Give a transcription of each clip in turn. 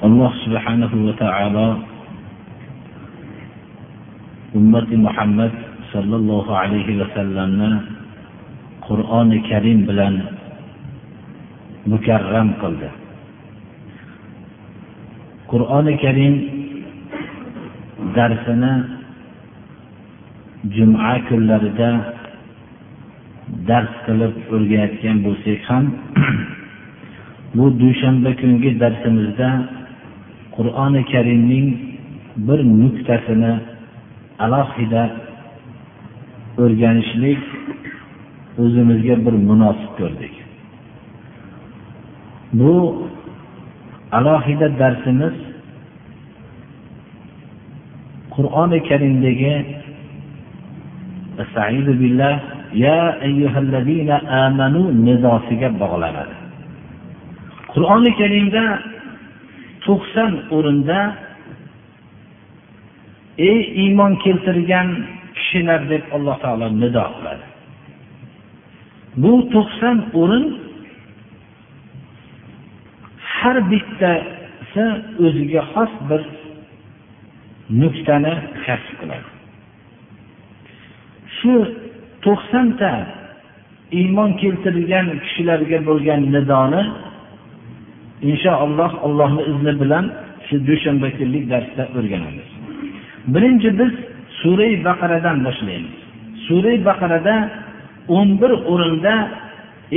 Alloh subhanahu va taolo ummati muhammad sollallohu alayhi vasallamni qur'oni karim bilan mukarram qildi. Qur'oni karim darsini juma kunlarida dars qilib o'rganayotgan bo'lsak ham bu dushanba kungi darsimizda qur'oni karimning bir nuqtasini alohida o'rganishlik o'zimizga bir munosib ko'rdik. Bu alohida darsimiz qur'oni karimdagi ya ayyuhallazina amanu nidosiga bog'lanadi. Qur'oni karimda to'qson o'rinda ey iymon keltirgan kishilar deb alloh taolo nido qiladi. Bu to'qson o'rin har bittasi o'ziga xos bir nuqtani kasb qiladi. Shu to'qsonta iymon keltirgan kishilarga bo'lgan nidoni inshaalloh allohni izni bilan shu dushanba kunlik darsda o'rganamiz. Birinchi biz suray baqaradan boshlaymiz. Suray baqarada o'n bir o'rinda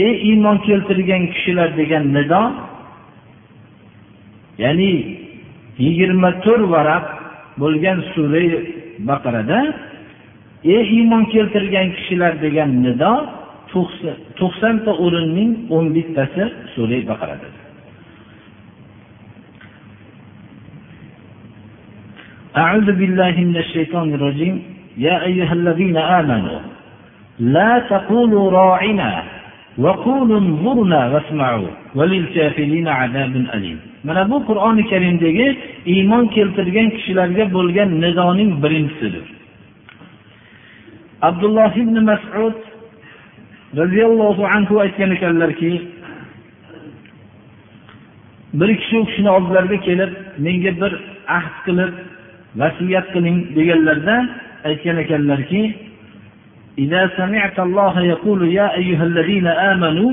ey iymon keltirgan kishilar degan nido ya'ni yigirma to'rt varaq bo'lgan suray baqarada ey iymon keltirgan kishilar degan nido to'qsonta o'rinning o'n bittasi suray baqarada أعوذ بالله من الشيطان الرجيم يا أيها الذين آمنوا لا تقولوا راعنا وقولوا انظرنا واسمعوا وللكافرين عذاب أليم mana bu qur'oni karimdagi iymon keltirgan kishilarga bo'lgan nizoning birinchisidir abdulloh ibn masud roziyallohu anhu aytgan ekanlarki bir kishi u kishini oldilariga kelib menga bir ahd qilib vasiyat qiling deganlarda aytgan ekanlarki إذا سمعت الله يقول يا أيها الذين آمنوا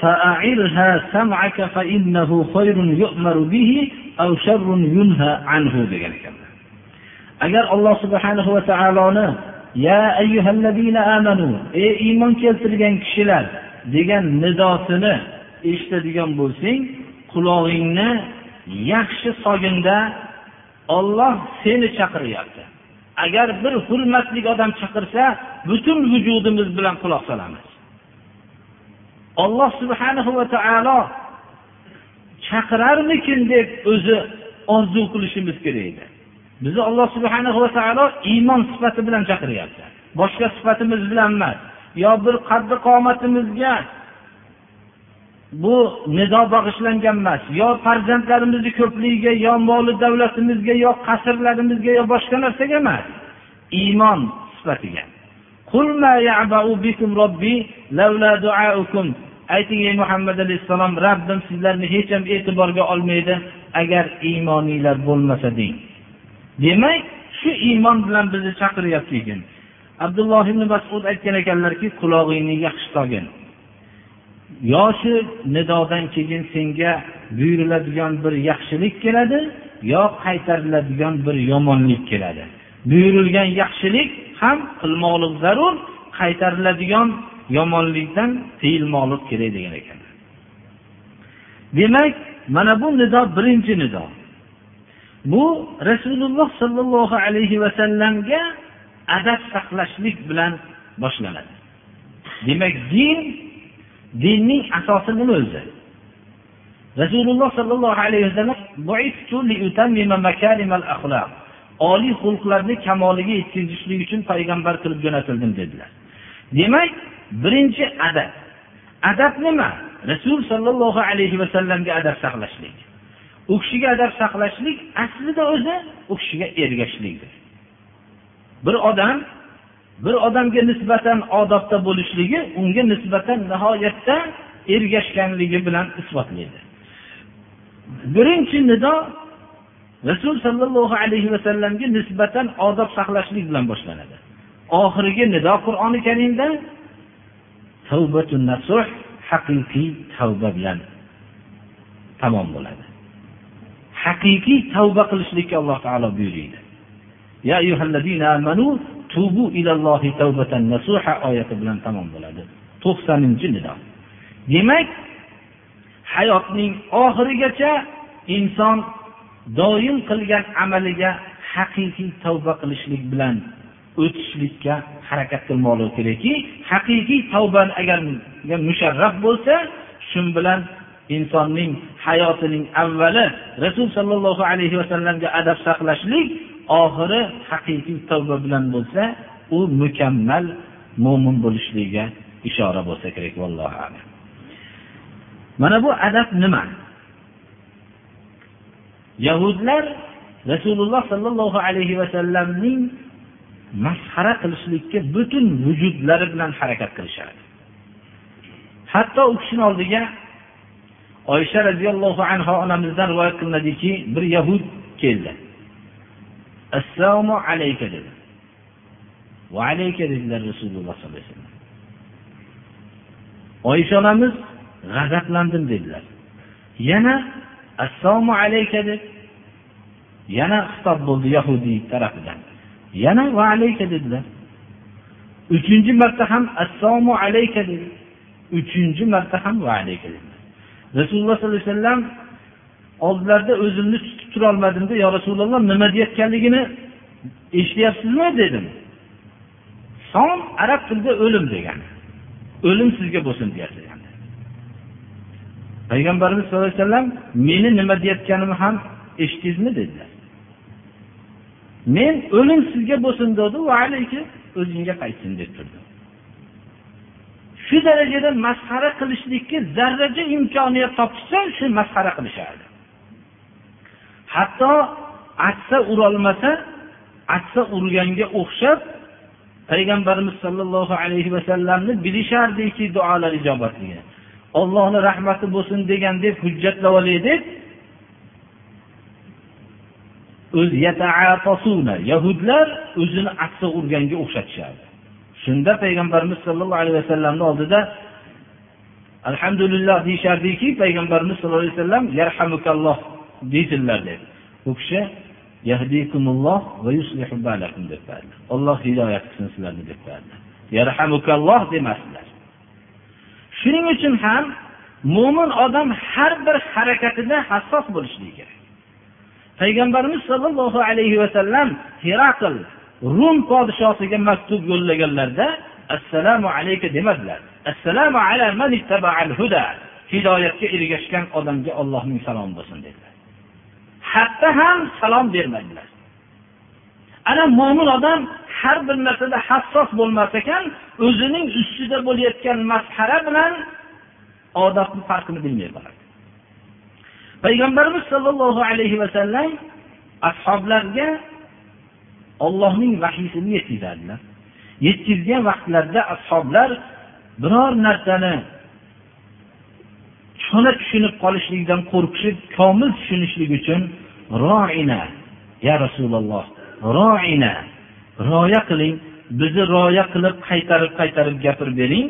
فأعرها سمعك فإنه خير يؤمر به أو شر ينهى عنه degan ekanlar agar alloh subhanahu va taoloni ya ayyuhallazina amanu ey iymon keltirgan kishilar degan nidosini eshitadigan bo'lsang qulog'ingni yaxshi soginda olloh seni chaqiryapti. Agar bir hurmatli odam chaqirsa butun vujudimiz bilan quloq solamiz. Olloh subhanahu va taolo chaqirarmikin deb o'zi orzu qilishimiz kerak edi. Bizni alloh subhanahu va taolo iymon sifati bilan chaqiryapti. Boshqa sifatimiz bilan emas. Yo bir qaddi qomatimizga bu nido bag'ishlangan emas. Yo farzandlarimizni ko'pligiga yo moli davlatimizga yo qasrlarimizga yo boshqa narsaga emas. Iymon sifatiga. Ayting ey muhammad alayhissalom rabbim sizlarni hech ham e'tiborga olmaydi agar iymoninglar bo'lmasa deng. Demak shu iymon bilan bizni chaqiryapti ekan. Abdulloh ibn masud aytgan ekanlarki qulog'ingni yaxshi solgin yoshi nidodan keyin senga buyuriladigan bir yaxshilik keladi yo qaytariladigan bir yomonlik keladi. Buyurilgan yaxshilik ham qilmoqlik zarur qaytariladigan yomonlikdan tiyilmoqlik kerak degan ekan. Demak mana bu nido birinchi nido. Bu rasululloh sollallohu alayhi vasallamga adab saqlashlik bilan boshlanadi. Demak din dinning asosi nima o'zi. Rasululloh sollallohu alayhi vasallam oliy xulqlarni kamoliga yetkazishlik uchun payg'ambar qilib jo'natildim dedilar. Demak birinchi adab. Adab nima? Rasul sollallohu alayhi vasallamga adab saqlashlik. U kishiga adab saqlashlik aslida o'zi u kishiga ergashishlikdir bir odam bir odamga nisbatan odobda bo'lishligi unga nisbatan nihoyatda ergashganligi bilan isbotlaydi. Birinchi nido rasul sollallohu alayhi vasallamga nisbatan odob saqlashlik bilan boshlanadi. Oxirgi nido qur'oni karimda nasuh haqiqiy tavba bilan tamom bo'ladi. Haqiqiy tavba qilishlikka alloh taolo buyuriydi. Ya tubu ilallohi tavbatan nasuha oyati bilan tamom bo'ladi. To'qsoninchi nido demak hayotning oxirigacha inson doim qilgan amaliga haqiqiy tavba qilishlik bilan o'tishlikka harakat qilmoqligi kerakki haqiqiy tavba agar musharraf bo'lsa shu bilan insonning hayotining avvali rasul sollallohu alayhi vasallamga adab saqlashlik oxiri haqiqiy tavba bilan bo'lsa u mukammal mo'min bo'lishligiga ishora bo'lsa kerak vallohu alam. Mana bu adab nima? Yahudlar rasululloh sollallohu alayhi vasallamning masxara qilishlikka butun vujudlari bilan harakat qilishardi. Hatto u kishini oldiga oysha roziyallohu anhu onamizdan rivoyat qilinadiki bir yahud keldi. Assalomu alayka dedi. Va alayka dedilar rasululloh sollallohu alayhi vasallam. Oysha onamiz g'azablandim dedilar. Yana assalomu alayka deb yana xitob bo'ldi yahudiy tarafidan. Yana va alayka dedilar. Uchinchi marta ham assalomu alayka dedi. Uchinchi marta ham va alayka dedilar. Rasululloh sollallohu alayhi vasallam oldilarida o'zimni tutib turolmadimda yo rasululloh nima deyayotganligini eshityapsizmi? dedim. Som arab tilida o'lim degani. O'lim sizga bo'lsin deyapti payg'ambarimiz sallallohu alayhi vasallam meni nima deyayotganimni ham eshitdingizmi dedilar. Men o'lim sizga bo'lsin dedi va alayki o'zingga qaytsin deb turdi. Shu darajada masxara qilishlikka zarracha imkoniyat topishsa shu masxara qilishardi. Hatto aksa urolmasa aksa urganga o'xshab payg'ambarimiz sollallohu alayhi vasallamni bilishardiki duolar ijobatligini ollohni rahmati bo'lsin degan deb hujjatlab olaylik yahudlar o'zini aksa urganga o'xshatishardi. Shunda payg'ambarimiz sollallohu alayhi vasallamni oldida alhamdulillah deyishardiki payg'ambarimiz sollallohu alayhi vasallam yarhamukalloh. Deydilar deb u kishi va yuslihu balakum deb olloh hidoyat qilsin sizlarni deb yarhamukalloh demasdilar. Shuning uchun ham mo'min odam har bir harakatida hassos bo'lishligi kerak. Payg'ambarimiz sollallohu alayhi vasallam herakl rum podshosiga maktub yo'llaganlarida assalomu alayka demadilar. Assalomu ala man huda hidoyatga ergashgan odamga ollohning salomi bo'lsin dedilar. Hatto ham salom bermaydilar. Ana mo'min odam har bir narsada hassos bo'lmas ekan o'zining ustida bo'layotgan masxara bilan odobni farqini bilmay qoladi. Payg'ambarimiz sollallohu alayhi vasallam ashoblarga ollohning vahiysini yetkazadilar. Yetkazgan vaqtlarida ashoblar biror narsani cho'na tushunib qolishlikdan qo'rqishib komil tushunishlik uchun roina ya rasululloh roina. Rioya qiling bizni rioya qilib qaytarib qaytarib gapirib bering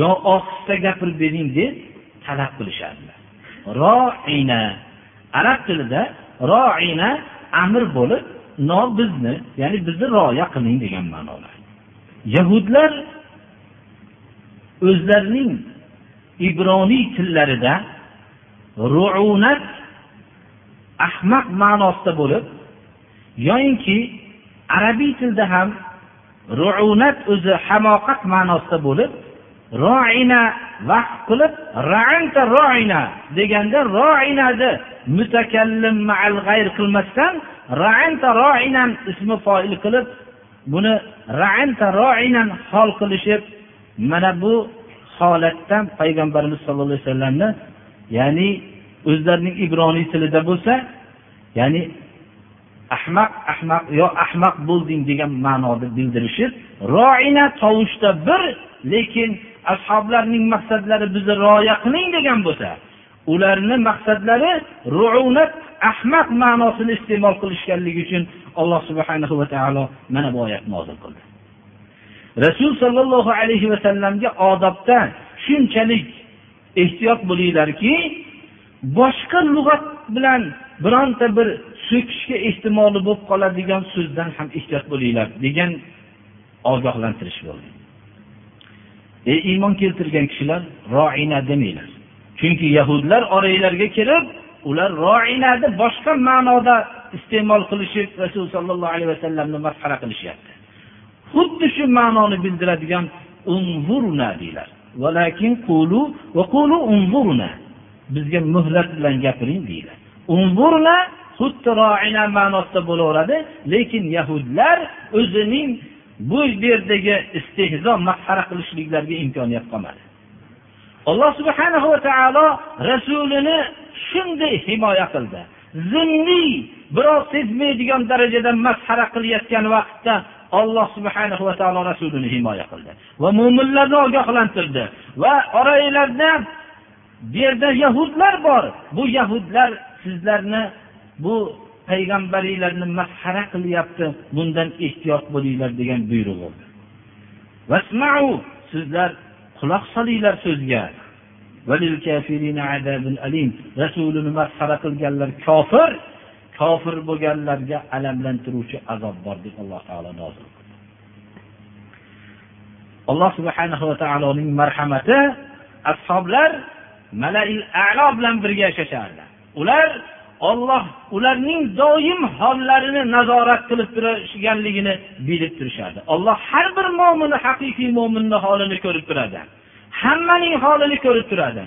yo ohista gapirib bering deb talab qilishardilar. Roina arab tilida roina amr bo'lib no bizni ya'ni bizni rioya qiling degan ma'noda yahudlar o'zlarining ibroniy tillarida ruunat ahmaq ma'nosida bo'lib yoyinki arabiy tilda ham ruunat o'zi hamoqat ma'nosida bo'lib roina vaqf qilib raanta roina deganda roinani mutakallim ma'al g'ayr qilmasdan raanta roinan ismi foil qilib buni raanta roinan hol qilishib mana bu holatdan payg'ambarimiz sollallohu alayhi vasallamni ya'ni o'zlarining ibroniy tilida bo'lsa ya'ni ahmaq ahmaq yo ahmaq bo'lding degan ma'noda bildirishib roina tovushda bir lekin ashoblarning maqsadlari bizni rioya qiling degan bo'lsa ularni maqsadlari ruunat ahmaq ma'nosini iste'mol qilishganligi uchun alloh subhanahu va taolo mana bu oyatni nozil qildi. Rasul sollallohu alayhi vasallamga odobda shunchalik ehtiyot bo'linglarki boshqa lug'at bilan bironta bir so'kishga ehtimoli bo'lib qoladigan so'zdan ham ehtiyot bo'linglar degan ogohlantirish bo'ldi. Ey iymon keltirgan kishilar roina demanglar. Chunki yahudlar oranglarga kirib ular roinani boshqa ma'noda iste'mol qilishib rasul sollallohu alayhi vasallamni masxara qilishyapti. Xuddi shu ma'noni bildiradigan unvurna deylar. Bizga muhlat bilan gapiring deydi. Unzurna xuddi roina ma'nosida bo'laveradi lekin yahudlar o'zining bu yerdagi istehzo masxara qilishliklariga imkoniyat qolmadi. Alloh subhanahu va taolo rasulini shunday himoya qildi. Zimniy birov sezmaydigan darajada masxara qilayotgan vaqtda alloh subhanahu va taolo rasulini himoya qildi va mo'minlarni ogohlantirdi va oranglarda bu yerda yahudlar bor. Bu yahudlar sizlarni bu payg'ambaringlarni masxara qilyapti. Bundan ehtiyot bo'linglar degan buyruq vasmau sizlar quloq solinglar so'zga. Rasulini masxara qilganlar kofir. Kofir bo'lganlarga alamlantiruvchi azob bor deb alloh taolo nozil qildi. Alloh subhanahu va taoloning marhamati ashoblar malail alo bilan birga yashashardi. Ular olloh ularning doim hollarini nazorat qilib turishganligini bilib turishardi. Olloh har bir mo'minni haqiqiy mo'minni holini ko'rib turadi. Hammaning holini ko'rib turadi.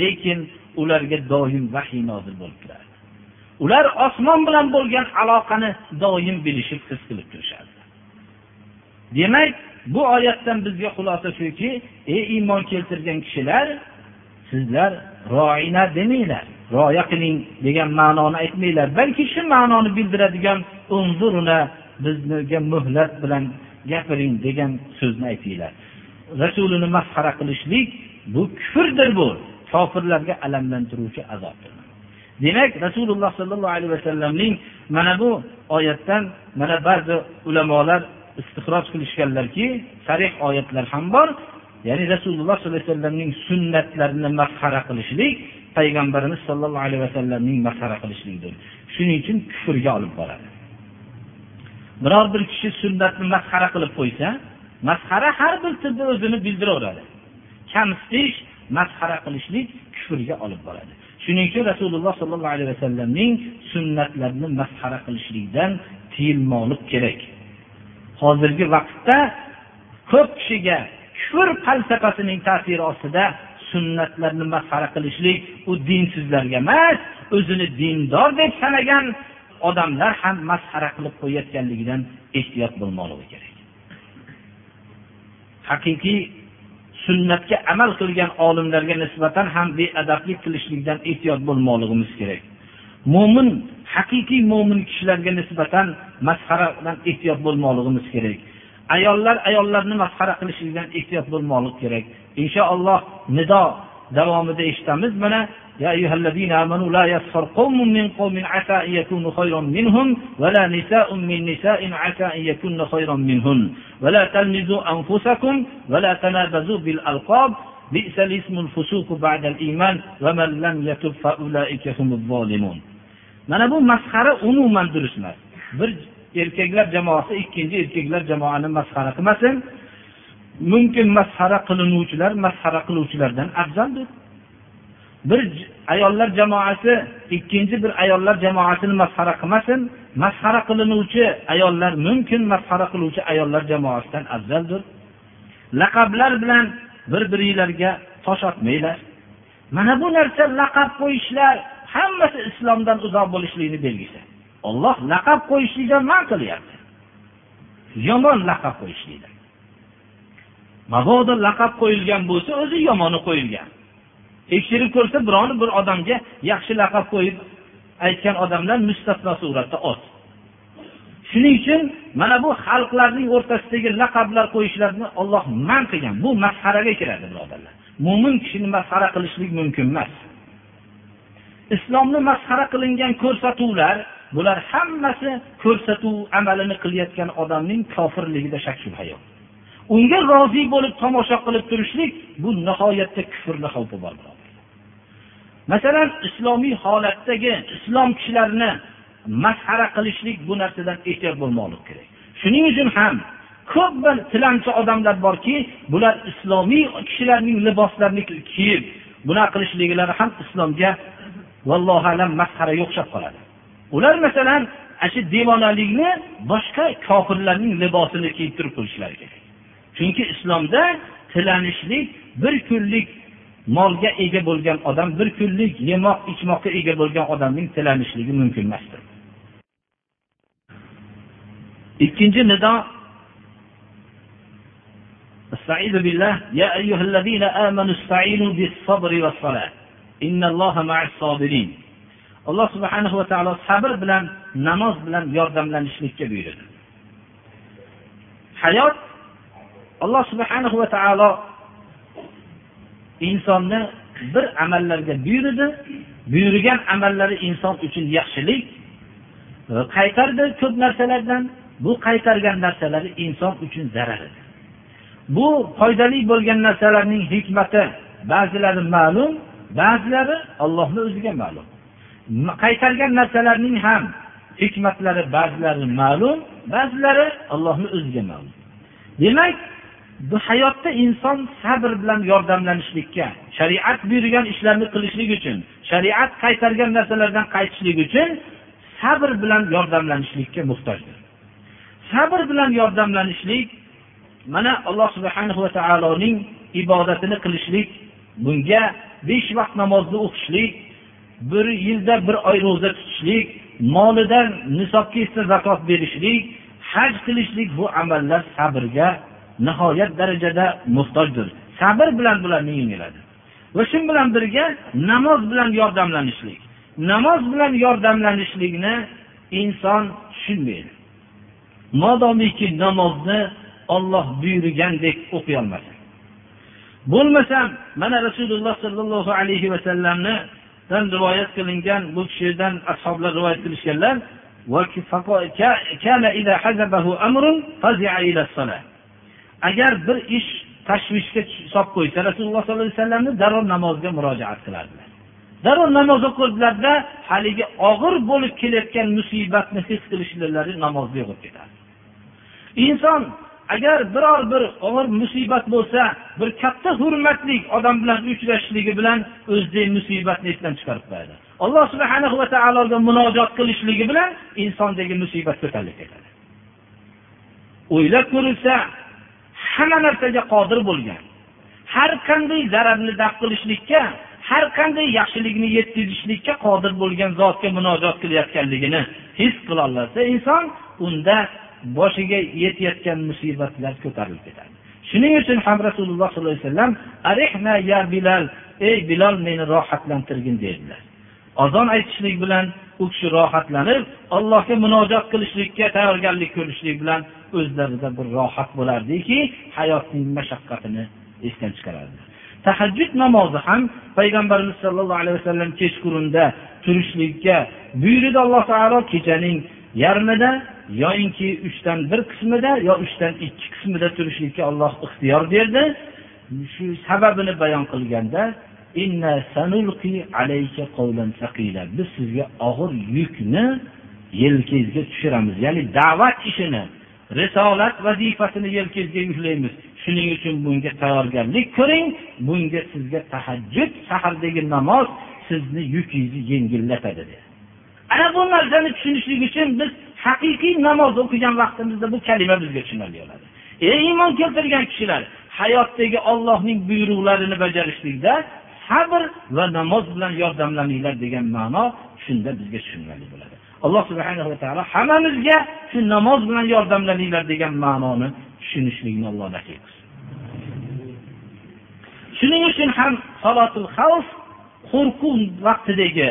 Lekin ularga doim vahiy nozil bo'lib turadi ular osmon bilan bo'lgan aloqani doim bilishib his qilib turishardi. Demak bu oyatdan bizga xulosa shuki ey iymon keltirgan kishilar sizlar roina demanglar. Rioya qiling degan ma'noni aytmanglar. Balki shu ma'noni bildiradigan unzuruna bizga muhlat bilan gapiring degan so'zni aytinglar. Rasulini masxara qilishlik bu kufrdir bu. Kofirlarga alamlantiruvchi azobdir. Demak rasululloh sollallohu alayhi vasallamning mana bu oyatdan mana ba'zi ulamolar istixroj qilishganlarki sarih oyatlar ham bor. Ya'ni rasululloh sollallohu alayhi vasallamning sunnatlarini masxara qilishlik payg'ambarimiz sollallohu alayhi vasallamning masxara qilishlikdir. Shuning uchun kufrga olib boradi. Biror bir kishi sunnatni masxara qilib qo'ysa masxara har bir tilda o'zini bildiraveradi. Kamsitish masxara qilishlik kufrga olib boradi. Shuning uchun rasululloh sollallohu alayhi vasallamning sunnatlarini masxara qilishlikdan tiyilmoqlik kerak. Hozirgi vaqtda ko'p kishiga kufr falsafasining ta'siri ostida sunnatlarni masxara qilishlik u dinsizlarga emas o'zini dindor deb sanagan odamlar ham masxara qilib qo'yayotganligidan ehtiyot bo'lmoqligi kerak. Haqiqiy sunnatga amal qilgan olimlarga nisbatan ham beadablik qilishlikdan ehtiyot bo'lmoqligimiz kerak. Mo'min haqiqiy mo'min kishilarga nisbatan masxaradan ehtiyot bo'lmoqligimiz kerak. ayollar ayollarni masxara qilishlikdan ehtiyot bo'lmoqlik kerak inshaalloh nido davomida eshitamiz mana يا أيها الذين آمنوا لا يسخر قوم من قوم عسى أن يكونوا خيرا منهم ولا نساء من نساء عسى أن يكون خيرا منهن ولا تلمزوا أنفسكم ولا تنابزوا بالألقاب بئس الاسم الفسوق بعد الإيمان ومن لم يتب فأولئك هم الظالمون mana bu masxara umuman durust emas bir erkaklar jamoasi ikkinchi erkaklar jamoani masxara qilmasin. Mumkin masxara qilinuvchilar masxara qiluvchilardan afzaldir. Bir ayollar jamoasi ikkinchi bir ayollar jamoasini masxara qilmasin. Masxara qilinuvchi ayollar mumkin masxara qiluvchi ayollar jamoasidan afzaldir. Laqablar bilan bir biringlarga tosh otmanglar. Mana bu narsa laqab qo'yishlar hammasi islomdan uzoq bo'lishlikni belgisi olloh laqab qo'yishlikdan man qilyapti. Yomon laqab qo'yishlikdan. Mabodo laqab qo'yilgan bo'lsa o'zi yomoni qo'yilgan. Tekshirib ko'rsa biron bir odamga yaxshi laqab qo'yib aytgan odamlar mustasno suratda oz shuning uchun mana bu xalqlarning o'rtasidagi laqablar qo'yishlarni olloh man qilgan. Bu masxaraga kiradi birodarlar. Mo'min kishini masxara qilishlik mumkin emas. Islomni masxara qilingan ko'rsatuvlar bular hammasi ko'rsatuv amalini qilayotgan odamning kofirligida shak shubha yo'q. Unga rozi bo'lib tomosha qilib turishlik bu nihoyatda kufrni xavfi bor masalan islomiy holatdagi islom kishilarini masxara qilishlik bu narsadan ehtiyot bo'lmoqlik kerak. Shuning uchun ham ko'p bir tilanchi odamlar borki bular islomiy kishilarning liboslarini kiyib bunaqa qilishliklari ham islomga vallohu alam masxaraga o'xshab qoladi. ular masalan ana shu devonalikni boshqa kofirlarning libosini kiyib turib qo'yishlari kerak chunki islomda tilanishlik bir kunlik molga ega bo'lgan odam bir kunlik yemoq ichmoqqa ega bo'lgan odamning tilanishligi mumkin emasdir ikkinchi nido استعيذ بالله يا أيها الذين آمنوا استعينوا بالصبر والصلاة إن الله مع الصابرين alloh subhanahu va taolo sabr bilan namoz bilan yordamlanishlikka buyurdi. Hayot alloh subhanahu va taolo insonni bir amallarga buyurdi. Buyurgan amallari inson uchun yaxshilik qaytardi ko'p narsalardan. Bu qaytargan narsalari inson uchun zarar. Edi bu foydali bo'lgan narsalarning hikmati ba'zilari ma'lum ba'zilari ollohni o'ziga ma'lum. Qaytargan narsalarning ham hikmatlari ba'zilari ma'lum ba'zilari allohni o'ziga ma'lum. Demak bu hayotda inson sabr bilan yordamlanishlikka shariat buyurgan ishlarni qilishlik uchun shariat qaytargan narsalardan qaytishlik uchun sabr bilan yordamlanishlikka muhtojdir. Sabr bilan yordamlanishlik mana alloh subhanahu va taoloning ibodatini qilishlik bunga besh vaqt namozni o'qishlik bir yilda bir oy ro'za tutishlik molidan nisobga esa zakot berishlik haj qilishlik bu amallar sabrga nihoyat darajada muhtojdir. Sabr bilan bularni yengiladi va shu bilan birga namoz bilan yordamlanishlik. Namoz bilan yordamlanishlikni inson tushunmaydi. Modomiki namozni olloh buyurgandek o'qiyolmasa bo'lmasam mana rasululloh sollallohu alayhi vasallamni rivoyat qilingan bu kishidan ashoblar rivoyat qilishganlar agar bir ish tashvishga solib qo'ysa rasululloh sollallohu alayhi vasallamni darrov namozga murojaat qilardilar darrov namoz o'qirdilarda haligi og'ir bo'lib kelayotgan musibatni his qilishlari namozda yo'qolib ketardi. Inson agar biror bir og'ir musibat bo'lsa bir katta hurmatli odam bilan uchrashishligi bilan o'zidagi musibatni esdan chiqarib qo'yadi. Alloh subhana va taologa munojot qilishligi bilan insondagi musibat ko'tarilib ketadi. O'ylab ko'rilsa hamma narsaga qodir bo'lgan har qanday zararni daf qilishlikka har qanday yaxshilikni yetkazishlikka qodir bo'lgan zotga munojot qilayotganligini his qilolsa inson unda boshiga yetayotgan musibatlar ko'tarilib ketadi. Shuning uchun ham rasululloh sollallohu alayhi vasallam arihna ya bilal ey bilol meni rohatlantirgin dedilar. Azon aytishlik bilan u kishi rohatlanib allohga munojot qilishlikka tayyorgarlik ko'rishlik bilan o'zlarida bir rohat bo'lardiki hayotning mashaqqatini esdan chiqarardi. Tahajjud namozi ham payg'ambarimiz sollallohu alayhi vasallam kechqurunda turishlikka buyurdi alloh taolo kechaning yarmida yoyinki uchdan bir qismida yo uchdan ikki qismida turishlikka olloh ixtiyor berdi. Shu sababini bayon qilganda biz sizga og'ir yukni yelkangizga tushiramiz. Ya'ni da'vat ishini risolat vazifasini yelkangizga yuklaymiz. Shuning uchun bunga tayyorgarlik ko'ring. Bunga sizga tahajjud sahardagi namoz sizni yukingizni yengillatadi ana bu narsani tushunishlik uchun biz haqiqiy namoz o'qigan vaqtimizda bu kalima bizga tushunarli bo'ladi ey iymon keltirgan kishilar hayotdagi ollohning buyruqlarini bajarishlikda sabr va namoz bilan yordamlaninglar degan ma'no shunda bizga tushunarli bo'ladi. Alloh subhanava taolo hammamizga shu namoz bilan yordamlaninglar degan ma'noni tushunishlikni alloh nasib qilsin. Shuning uchun ham salotul xavf qo'rquv vaqtidagi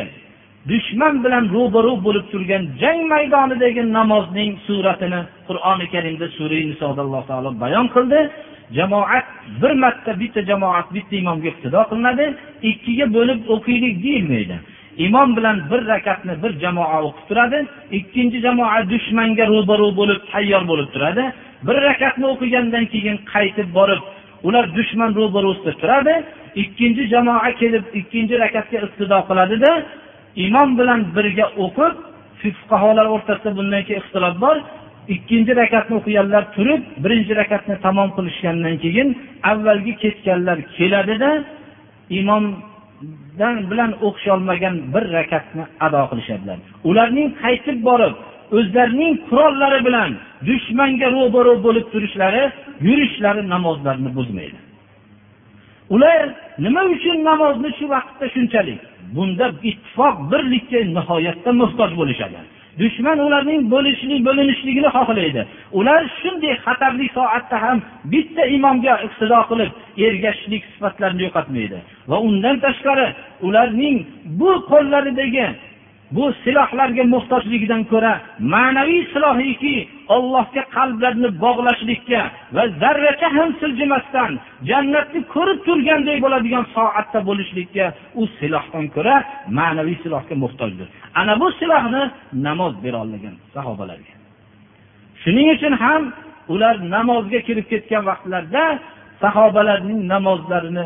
dushman bilan ro'baru bo'lib turgan jang maydonidagi namozning suratini qur'oni karimda sura nisoda alloh taolo bayon qildi. Jamoat bir marta bitta jamoat bitta imomga iqtido qilinadi ikkiga bo'lib o'qiylik deyilmaydi. Imom bilan bir rakatni bir jamoa o'qib turadi ikkinchi jamoa dushmanga ro'baru bo'lib tayyor bo'lib turadi. Bir rakatni o'qigandan keyin qaytib borib ular dushman ro'barusida turadi ikkinchi jamoa kelib ikkinchi rakatga iqtido qiladida imom bilan birga o'qib fuqarolar o'rtasida bundan keyin ixtilof bor. Ikkinchi rakatni o'qiganlar turib birinchi rakatni tamom qilishgandan keyin avvalgi ketganlar keladida imomdan bilan o'qisholmagan bir rakatni ado qilishadilar. Ularning qaytib borib o'zlarining qurollari bilan dushmanga ro'baro bo'lib turishlari yurishlari namozlarni buzmaydi. Ular nima uchun namozni shu vaqtda shunchalik bunda ittifoq birlikka nihoyatda muhtoj bo'lishadi. Dushman ularning bo'lishlik bo'linishligini xohlaydi. Ular shunday xatarli soatda ham bitta imomga iqtido qilib ergashishlik sifatlarini yo'qotmaydi. Va undan tashqari ularning bu qo'llaridagi bu silohlarga muhtojligidan ko'ra ma'naviy silohiki ollohga qalblarni bog'lashlikka va zarracha ham siljimasdan jannatni ko'rib turgandek bo'ladigan soatda bo'lishlikka u silohdan ko'ra ma'naviy silohga muhtojdir. Ana bu silohni namoz berolmagan sahobalarga. Shuning uchun ham ular namozga kirib ketgan vaqtlarda sahobalarning namozlarini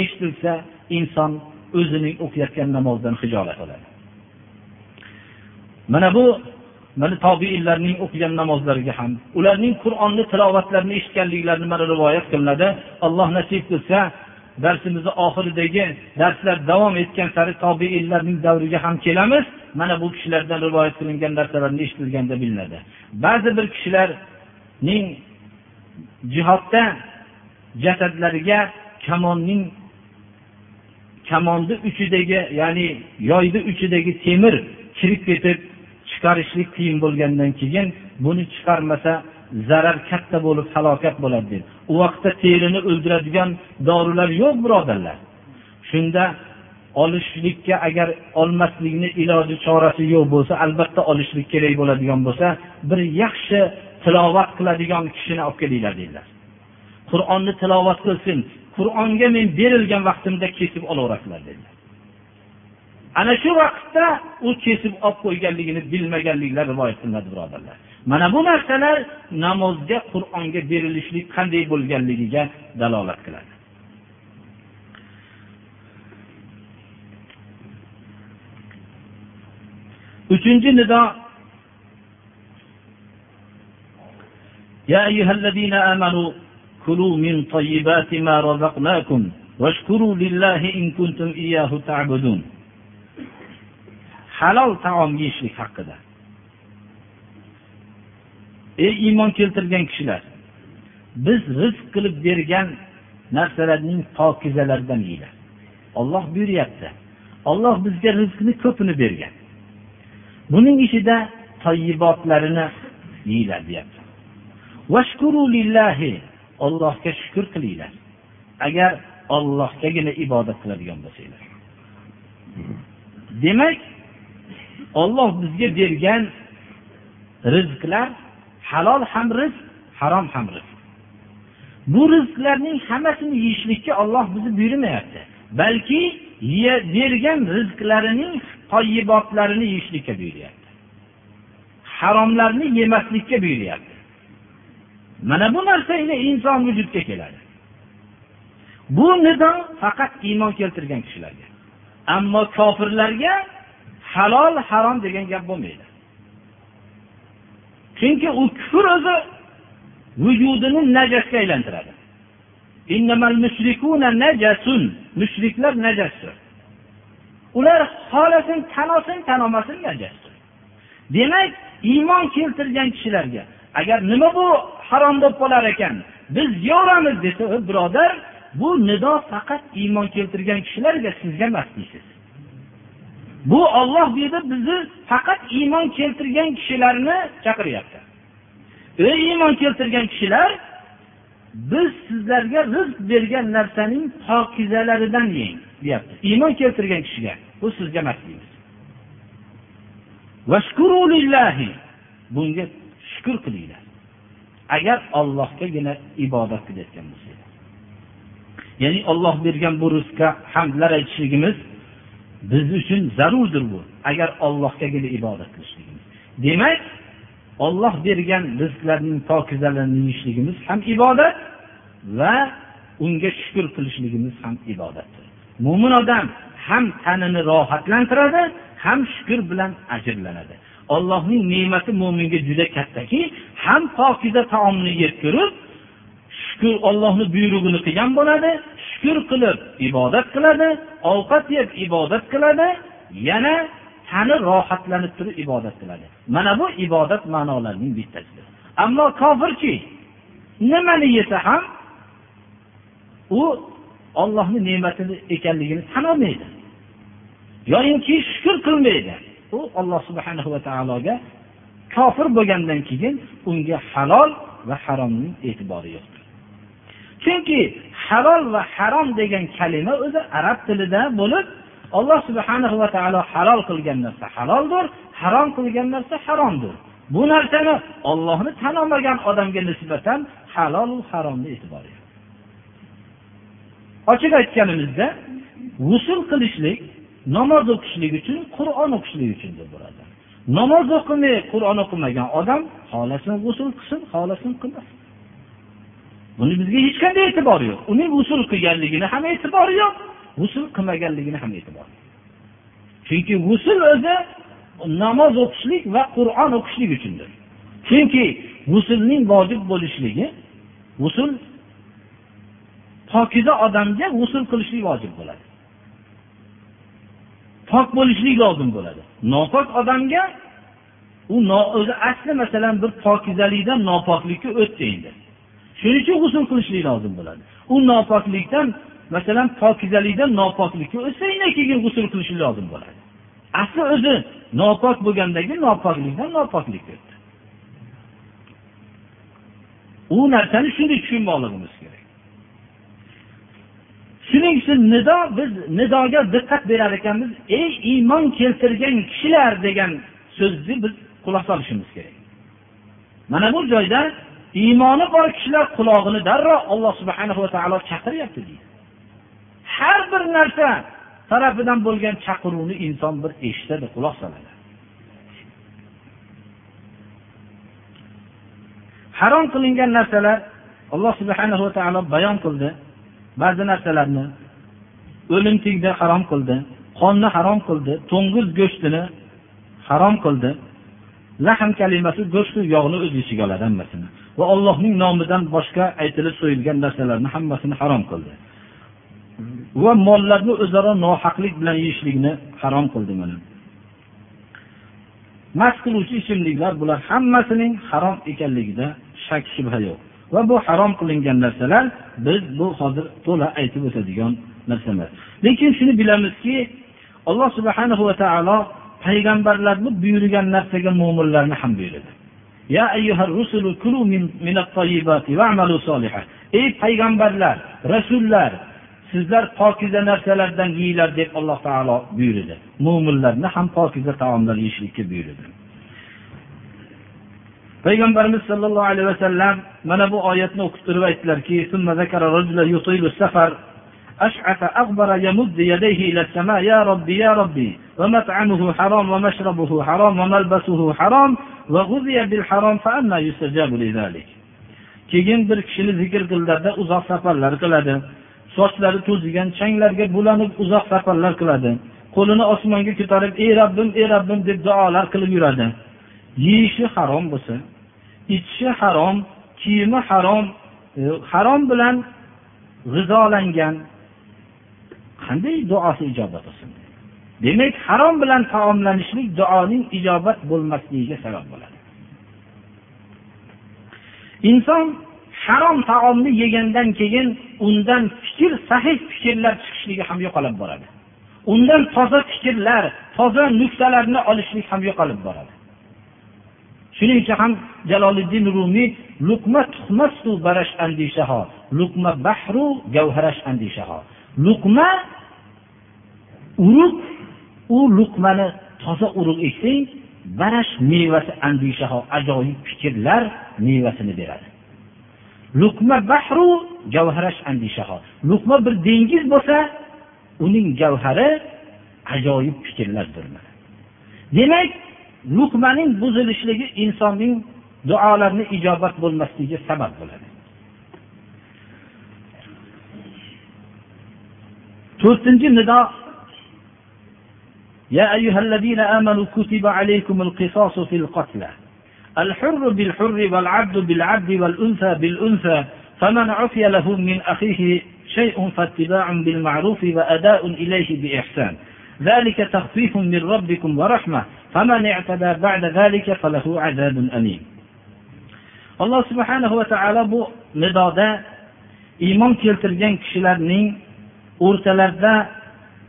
eshitilsa inson o'zining o'qiyotgan namozidan hijolat bo'ladi mana bu mana tobiinlarning o'qigan namozlariga ham ularning qur'onni tilovatlarini eshitganliklarini mana rivoyat qilinadi. Alloh nasib qilsa darsimizni oxiridagi darslar davom etgan sari tobiinlarning davriga ham kelamiz. Mana bu kishilardan rivoyat qilingan narsalarni eshitilganda bilinadi. Ba'zi bir kishilarning jihodda jasadlariga kamonning kamonni uchidagi ya'ni yoyni uchidagi temir kirib ketib chiqarishlik qiyin bo'lgandan keyin buni chiqarmasa zarar katta bo'lib halokat bo'ladi dedi. U vaqtda terini o'ldiradigan dorilar yo'q birodarlar. Shunda olishlikka agar olmaslikni iloji chorasi yo'q bo'lsa albatta olishlik kerak bo'ladigan bo'lsa bir yaxshi tilovat qiladigan kishini olib kelinglar dedilar. Qur'onni tilovat qilsin. Qur'onga men berilgan vaqtimda kesib olaverasizlar dedilar. ana shu vaqtda u kesib olib qo'yganligini bilmaganliklari rivoyat qilinadi birodarlar mana bu narsalar namozga qur'onga berilishlik qanday bo'lganligiga dalolat qiladi uchinchi nido يا أيها الذين آمنوا كلوا من طيبات ما رزقناكم واشكروا لله إن كنتم إياه تعبدون halol taom yeyishlik haqida. Ey iymon keltirgan kishilar biz rizq qilib bergan narsalarning pokizalaridan yeyglar olloh buyuryapti olloh bizga rizqni ko'pini bergan. Buning ichida toyibotlarini yeyglar deyapti. Ollohga shukur qilinglar. Agar ollohgagina ibodat qiladigan bo'lsanglar. Demak olloh bizga bergan rizqlar halol ham rizq harom ham rizq. Bu rizqlarning hammasini yeyishlikka olloh bizni buyurmayapti. Balki bergan rizqlarining toyibotlarini yeyishlikka buyuryapti. Haromlarni yemaslikka buyuryapti. Mana bu narsa inson vujudga keladi. Bu nido faqat iymon keltirgan kishilarga. Ammo kofirlarga halol harom degan gap bo'lmaydi. Chunki u kufr o'zi vujudini najasga aylantiradi. Mushriklar najasdir. Ular xohlasin tan olsin tan olmasin najasdir. Demak iymon keltirgan kishilarga agar nima bu harom bo'lib qolar ekan biz yoramiz desa birodar bu nido faqat iymon keltirgan kishilarga sizga emas deysiz. Bu olloh bu bizni faqat iymon keltirgan kishilarni chaqiryapti. Ey iymon keltirgan kishilar biz sizlarga rizq bergan narsaning pokizalaridan yeng deyapti. Iymon keltirgan kishiga bu sizga emas deymiz. Bunga shukur qilinglar. Agar ollohgagina ibodat qilayotgan bo'lsanglar. Ya'ni olloh bergan bu rizqqa hamdlar aytishligimiz biz uchun zarurdir bu. Agar ollohgagina ibodat qilishligimiz. Demak olloh bergan rizqlarning pokizalarini yeyishligimiz ham ibodat va unga shukur qilishligimiz ham ibodatdir. Mo'min odam ham tanini rohatlantiradi ham shukur bilan ajrlanadi. Allohning ne'mati mo'minga juda kattaki ham pokiza taomni yeb ko'rib shukur ollohni buyrug'ini qilgan bo'ladi shukur qilib ibodat qiladi ovqat yeb ibodat qiladi yana tani rohatlanib turib ibodat qiladi. Mana bu ibodat ma'nolarining bittasidir. Ammo kofirchi nimani yesa ham u ollohni ne'mati ekanligini tan olmaydi. Yoyinki shukur qilmaydi. U alloh subhana va taologa kofir bo'lgandan keyin unga halol va haromning e'tibori yo'qdir. Chunki halol va harom degan kalima o'zi arab tilida bo'lib alloh subhana va taolo halol qilgan narsa haloldir harom qilgan narsa haromdir. Bu narsani ollohni tan olmagan odamga nisbatan halol haromni e'tibori yo'q ochiq aytganimizda g'usul qilishlik namoz o'qishlik uchun qur'on o'qishlik uchundir bo'ladi. Namoz o'qimay qur'on o'qimagan odam xohlasin g'usul qilsin xohlasin qilmasin. Buni bizga hech qanday e'tibori yo'q. Uning usul qilganligini ham e'tibori yo'q g'usul qilmaganligini ham e'tibori chunki g'usul o'zi namoz o'qishlik va qur'on o'qishlik uchundir. Chunki g'usulning vojib bo'lishligi g'usul pokiza odamga g'usul qilishlik vojib bo'ladi. Pok bo'lishlik lozim bo'ladi. Nopok odamga u o'zi asli masalan bir pokizalikdan nopoklikka o'tdi endi. Shuning uchun g'usul qilishlik lozim bo'ladi. U nopoklikdan masalan pokizalikdan nopoklikka o'tsa keyin g'usul qilishlik lozim bo'ladi. Asli o'zi nopok bo'lgandagi nopoklikdan nopoklikka o'tdi. U narsani shunday tushunmoqligimiz kerak. Shuning uchun nido biz nidoga diqqat berar ekanmiz. Ey iymon keltirgan kishilar degan so'zni biz quloq solishimiz kerak. Mana bu joyda iymoni bor kishilar qulog'ini darrov alloh subhana va taolo chaqiryapti deydi. Har bir narsa tarafidan bo'lgan chaqiruvni inson bir eshitadi quloq soladi. Harom qilingan narsalar alloh subhana va taolo bayon qildi. Ba'zi narsalarni o'limtikni harom qildi qonni harom qildi to'ng'iz go'shtini harom qildi. Lahm kalimasi go'shtu yog'ni o'z ichiga oladi hammasini va allohning nomidan boshqa aytilib so'yilgan narsalarni hammasini harom qildi. Va mollarni o'zaro nohaqlik bilan yeyishlikni harom qildi mana. Mast qiluvchi ichimliklar bular hammasining harom ekanligida shak shubha yo'q. Va bu harom qilingan narsalar biz bu hozir to'la aytib o'tadigan narsalar. lekin shuni bilamizki alloh subhanahu va taolo payg'ambarlarni buyurgan narsaga mo'minlarni ham buyurdi ey payg'ambarlar rasullar sizlar pokiza narsalardan yeyglar deb alloh taolo buyurdi mo'minlarni ham pokiza taomlar yeyishlikka buyurdi payg'ambarimiz sollallohu alayhi vasallam mana bu oyatni o'qib turib aytdilarki أشعث أغبر يمد يديه إلى السماء يا ربي يا ربي ومطعمه حرام ومشربه حرام وملبسه حرام keyin bir kishini zikr qildilarda uzoq safarlar qiladi. Sochlari to'zigan changlarga bulanib uzoq safarlar qiladi. Qo'lini osmonga ko'tarib ey robbim ey robbim deb duolar qilib yuradi. Yeyishi harom bo'lsa ichishi harom kiyimi harom e, harom bilan g'izolangan qanday duosi ijobat bo'lsin demak harom bilan taomlanishlik duoning ijobat bo'lmasligiga sabab bo'ladi. Inson harom taomni yegandan keyin undan fikr sahih fikrlar chiqishligi ham yo'qolib boradi. Undan toza fikrlar toza nuqtalarni olishlik ham yo'qolib boradi. Shuning uchun ham jaloliddin rumiy luqma tuhmastu barash andishaho luqma bahru gavharash andishaho. Luqma urug' u luqmani toza urug' eksang barash mevasi andishaho ajoyib fikrlar mevasini beradi. Luqma bahru javharash andishaho. Luqma bir dengiz bo'lsa uning javhari ajoyib fikrlardir. Demak luqmaning buzilishligi insonning duolarni ijobat bo'lmasligiga sabab bo'ladi. To'rtinchi nido يا أيها الذين آمنوا كتب عليكم القصاص في القتلى. الحر بالحر والعبد بالعبد والأنثى بالأنثى فمن عفي له من أخيه شيء فاتباع بالمعروف وأداء إليه بإحسان. ذلك تخفيف من ربكم ورحمة فمن اعتدى بعد ذلك فله عذاب أليم. alloh subhanahu va taolo bu nidoda iymon keltirgan kishilarning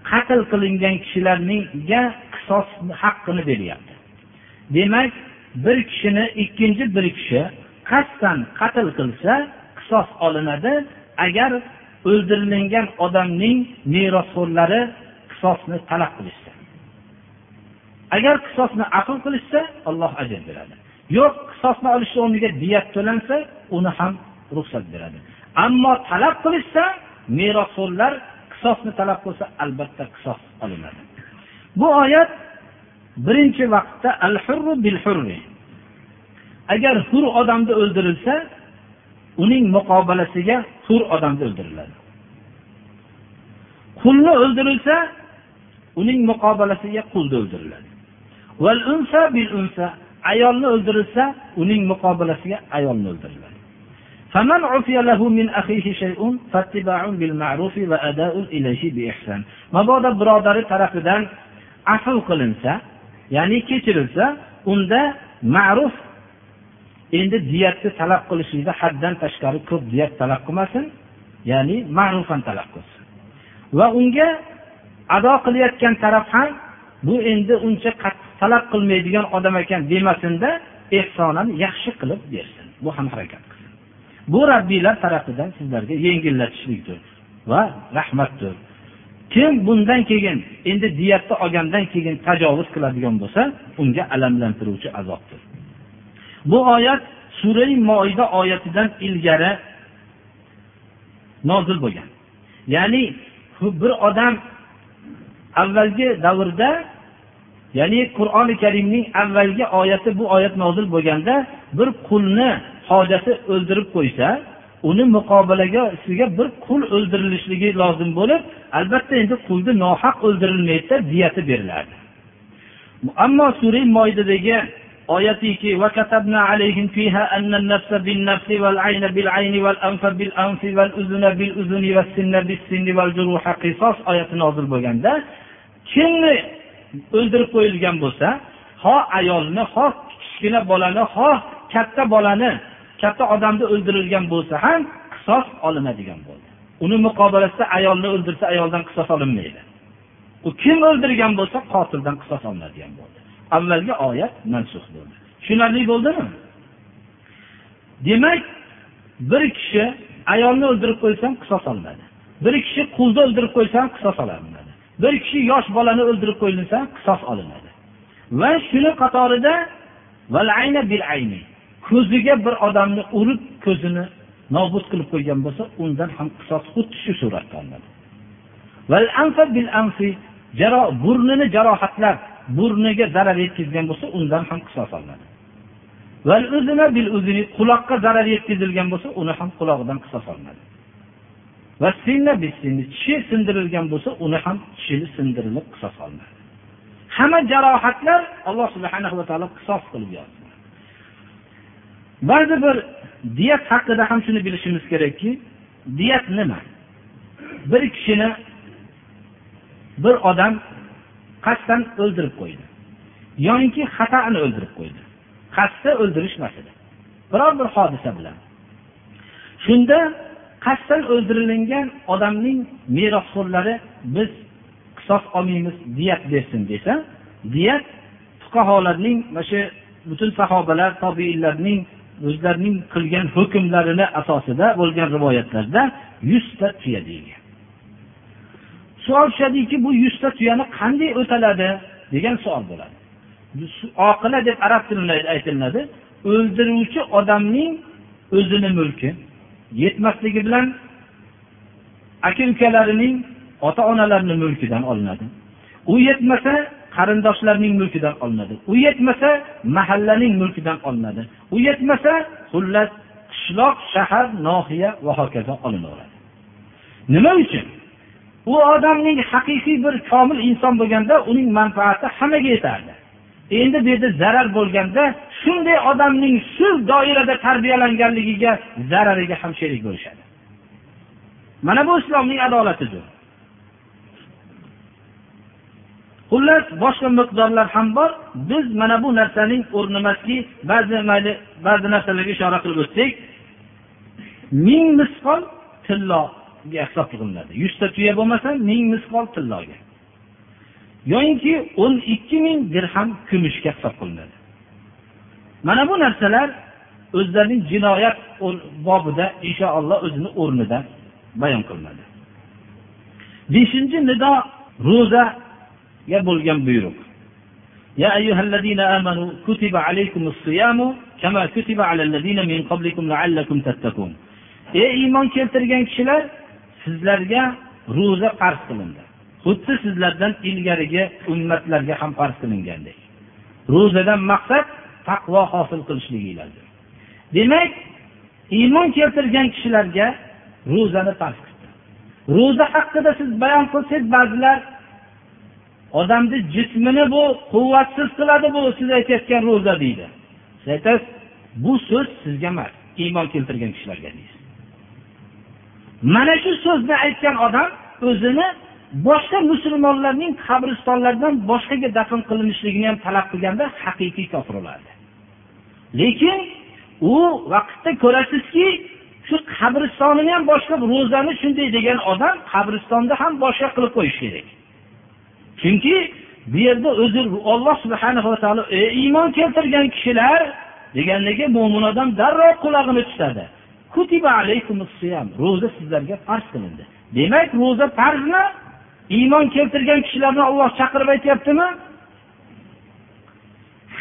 qatl qilingan kishilarningga qisos haqqini beryapti. Demak bir kishini ikkinchi bir kishi qasddan qatl qilsa qisos olinadi. Agar o'ldirilgan odamning merosxo'rlari qisosni talab qilishsa. Agar qisosni aql qilishsa alloh ajr beradi. Yo'q qisosni olishni o'rniga diyat to'lansa uni ham ruxsat beradi. Ammo talab qilishsa merosxo'rlar qisosni talab qilsa albatta qisos olinadi. Bu oyat birinchi vaqtda al hurru bil hurri agar hur odamni o'ldirilsa uning muqobalasiga hur odamni o'ldiriladi. Qulni o'ldirilsa uning muqobalasiga qulni o'ldiriladi. Val unsa bil unsa ayolni o'ldirilsa uning muqobalasiga ayolni o'ldiriladi. فمن عفي له من أخيه شيء فاتباع بالمعروف وأداء إليه بإحسان mabodo birodari tarafidan afv qilinsa ya'ni kechirilsa unda ma'ruf endi diyatni talab qilishlikda haddan tashqari ko'p diyat talab qilmasin ya'ni ma'rufan talab qilsin va unga ado qilayotgan taraf ham bu endi uncha qattiq talab qilmaydigan odam ekan demasinda ehsonan yaxshi qilib bersin bu ham harakat qilsin Bu rabbiylar tarafidan sizlarga yengillatishlikdir va rahmatdir. Kim bundan keyin endi diyatni olgandan keyin tajovuz qiladigan bo'lsa unga alamlantiruvchi azobdir. Bu oyat surai moida oyatidan ilgari nozil bo'lgan. Ya'ni bir odam avvalgi davrda ya'ni qur'oni karimning avvalgi oyati bu oyat nozil bo'lganda bir qulni hojati o'ldirib qo'ysa uni muqobalaga ustiga bir qul o'ldirilishligi lozim bo'lib albatta endi qulni nohaq o'ldirilmaydida diyati beriladi ammo sura moydadagi oyatiki وكتبنا عليهم فيها أن النفس بالنفس والعين بالعين والأنف بالأنف والأذن بالأذن والسن بالسن والجروح قصاص oyati nozil bo'lganda kimni o'ldirib qo'yilgan bo'lsa ho ayolni ho kichkina bolani ho katta bolani katta odamni o'ldirilgan bo'lsa ham qisos olinadigan bo'ldi. Uni muqobilasida ayolni o'ldirsa ayoldan qisos olinmaydi. U kim o'ldirgan bo'lsa qotildan qisos olinadigan bo'ldi. Avvalgi oyat mansux bo'ldi. Tushunarli bo'ldimi? Demak bir kishi ayolni o'ldirib qo'ysa ham qisos olinadi. Bir kishi qulni o'ldirib qo'ysa ham qisos olinadi. Bir kishi yosh bolani o'ldirib qo'yilsa ham qisos olinadi. Va shuni qatorida ko'ziga bir odamni urib ko'zini nobud qilib qo'ygan bo'lsa undan ham qisos xuddi shu suratda olinadi burnini jarohatlab burniga zarar yetkazgan bo'lsa undan ham qisos olinadi quloqqa zarar yetkazilgan bo'lsa uni ham qulog'idan qisos olinadi va tishi sindirilgan bo'lsa uni ham tishini sindirilib qisos olinadi hamma jarohatlar alloh subhanahu va taolo qisos qilib yozdi. Ba'zi bir diyat haqida ham shuni bilishimiz kerakki diyat nima? Bir kishini bir odam qasddan o'ldirib qo'ydi yoinki xatoni o'ldirib qo'ydi. Qasdda o'ldirish emas edi biror bir hodisa bilan. Shunda qasddan o'ldirilgan odamning merosxo'rlari biz qisos olmaymiz diyat bersin desa diyat fuqarolarning mana shu butun sahobalar tobiinlarning o'zlarining qilgan hukmlarini asosida bo'lgan rivoyatlarda yuzta tuya deyilgan. Savol tushadiki bu yuzta tuyani qanday o'taladi degan savol bo'ladi. Oqila deb arab tilida aytiladi o'ldiruvchi odamning o'zini mulki yetmasligi bilan aka ukalarining ota onalarini mulkidan olinadi. U yetmasa qarindoshlarning mulkidan olinadi. U yetmasa mahallaning mulkidan olinadi. U yetmasa xullas qishloq shahar nohiya va hokazo olinaveradi. Nima uchun? U odamning haqiqiy bir komil inson bo'lganda uning manfaati hammaga yetardi. Endi bu yerda zarar bo'lganda shunday odamning shu doirada tarbiyalanganligiga zarariga ham sherik bo'lishadi. Mana bu islomning adolatidir. Xullas boshqa miqdorlar ham bor. Biz mana bu narsaning o'rni emaski ba'zi mayli ba'zi narsalarga ishora qilib o'tsak ming misqol tilloga hisob qilinadi yuzta tuya bo'lmasa ming misqol tilloga. Yoyinki o'n ikki ming dirham kumushga hisob qilinadi. Mana bu narsalar o'zlarining jinoyat bobida inshaalloh o'zini o'rnida bayon qilinadi. Beshinchi nido ro'zaga bo'lgan buyruq يا أيها الذين آمنوا كتب عليكم الصيام كما كتب على الذين من قبلكم لعلكم تتقون ey iymon keltirgan kishilar sizlarga ro'za farz qilindi xuddi sizlardan ilgarigi ummatlarga ham farz qilingandek ro'zadan maqsad taqvo hosil qilishliginglardir demak iymon keltirgan kishilarga ro'zani farz qildi ro'za haqida siz bayon qilsangiz ba'zilar odamni jismini bu quvvatsiz qiladi bu siz aytayotgan ro'za deydi. Siz aytasiz bu so'z sizga emas iymon keltirgan kishilarga deysiz mana shu so'zni aytgan odam o'zini boshqa musulmonlarning qabristonlaridan boshqaga dafn qilinishligini ham talab qilganda haqiqiy kofir bo'lardi. Lekin u vaqtda ko'rasizki shu qabristonini ham boshqa ro'zani shunday degan odam qabristonda ham boshqa qilib qo'yish kerak. Chunki bu yerda o'zi olloh subhana va taolo ey iymon keltirgan kishilar deganligi mo'min odam darrov qulog'ini tutadi. Ro'za sizlarga farz qilindi. Demak ro'za farzmi? Iymon keltirgan kishilarni olloh chaqirib aytyaptimi?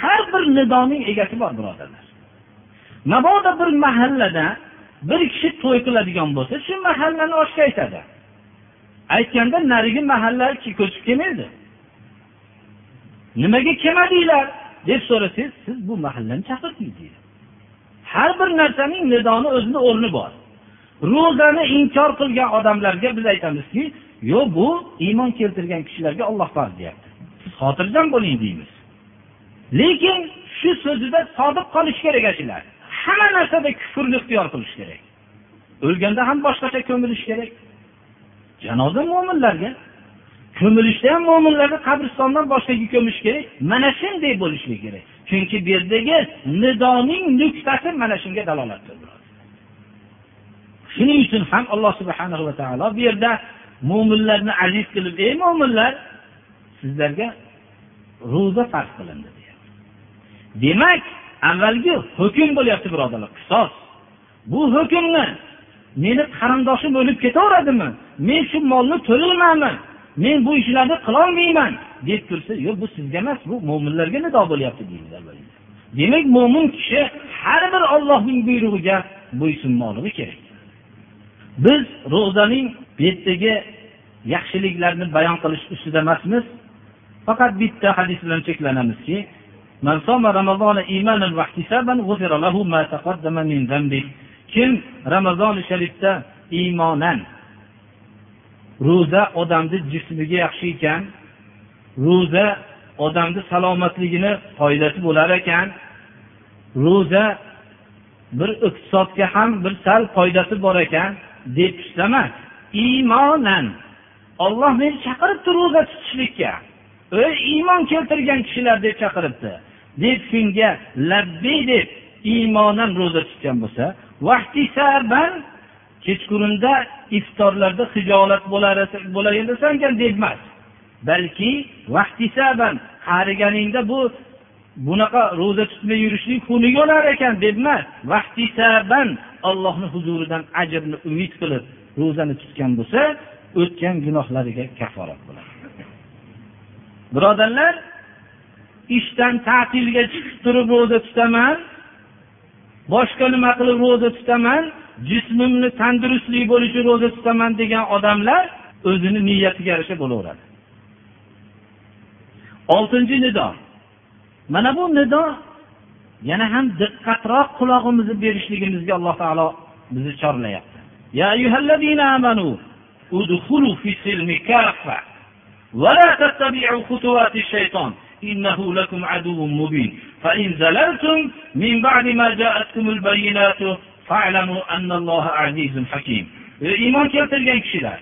Har bir nidoning egasi bor birodarlar. Mabodo bir mahallada bir kishi to'y qiladigan bo'lsa shu mahallani oshga aytadi. Aytganda narigi mahalla ko'chib kelmaydi. Nimaga kelmadinglar? deb so'rasangiz siz bu mahallani chaqirdingiz deydi. Har bir narsaning nidoni o'zini o'rni bor. Ro'zani inkor qilgan odamlarga biz aytamizki yo'q bu iymon keltirgan kishilarga olloh farz deyapti. Siz xotirjam bo'ling deymiz. Lekin shu so'zida sodiq qolish kerak shular hamma narsada kufrni ixtiyor qilish kerak. O'lganda ham boshqacha ko'milish kerak. Janoza mo'minlarga ko'milishda ham mo'minlarni qabristondan boshqaga ko'mish kerak mana shunday bo'lishligi kerak. Chunki bu yerdagi nidoning nuqtasi mana shunga dalolatdir. Shuning uchun ham alloh subhana va taolo bu yerda mo'minlarni aziz qilib ey mo'minlar sizlarga ro'za farz qilindi demak avvalgi hukm bo'lyapti birodarlar qisos. Bu hukmni meni qarindoshim o'lib ketaveradimi? Men shu molni to'lolmayman men bu ishlarni qilolmayman. Deb tursa yo'q bu sizga emas bu mo'minlarga nido bo'lyapti deymiz demak mo'min kishi har bir ollohning buyrug'iga bo'ysunmoqligi kerak. Biz ro'zaning bu yerdagi yaxshiliklarni bayon qilish ustida emasmiz. Faqat bitta hadis bilan cheklanamizki kim ramazoni sharifda iymonan ro'za odamni jismiga yaxshi ekan ro'za odamni salomatligini foydasi bo'lar ekan ro'za bir iqtisodga ham bir sal foydasi bor ekan deb tutsa iymonan. Olloh meni chaqiribdi ro'za tutishlikka. Ey iymon keltirgan kishilar deb chaqiribdi. Deb shunga labbiy deb iymonan ro'za tutgan bo'lsa kechqurunda iftorlarda hijolat bo'lar edasan deb emas. Balki qariganingda bu bunaqa ro'za tutmay yurishlik xunuk bo'lar ekan deb emas. Vaqtisaban allohni huzuridan ajrni umid qilib ro'zani tutgan bo'lsa o'tgan gunohlariga kafforat bo'ladi. Birodarlar ishdan ta'tilga chiqib turib ro'za tutaman boshqa nima qilib ro'za tutaman jismimni tandurustlik bo'lishi ro'za tutaman degan odamlar o'zini niyatiga yarasha bo'laveradi oltinchi nido mana bu nido yana ham diqqatroq qulog'imizni berishligimizga alloh taolo bizni chorlayapti ادخلوا في السلم كافة ولا تتبعوا خطوات الشيطان إنه لكم عدو مبين فإن زللتم من بعد ما جاءتكم البينات iymon keltirgan kishilar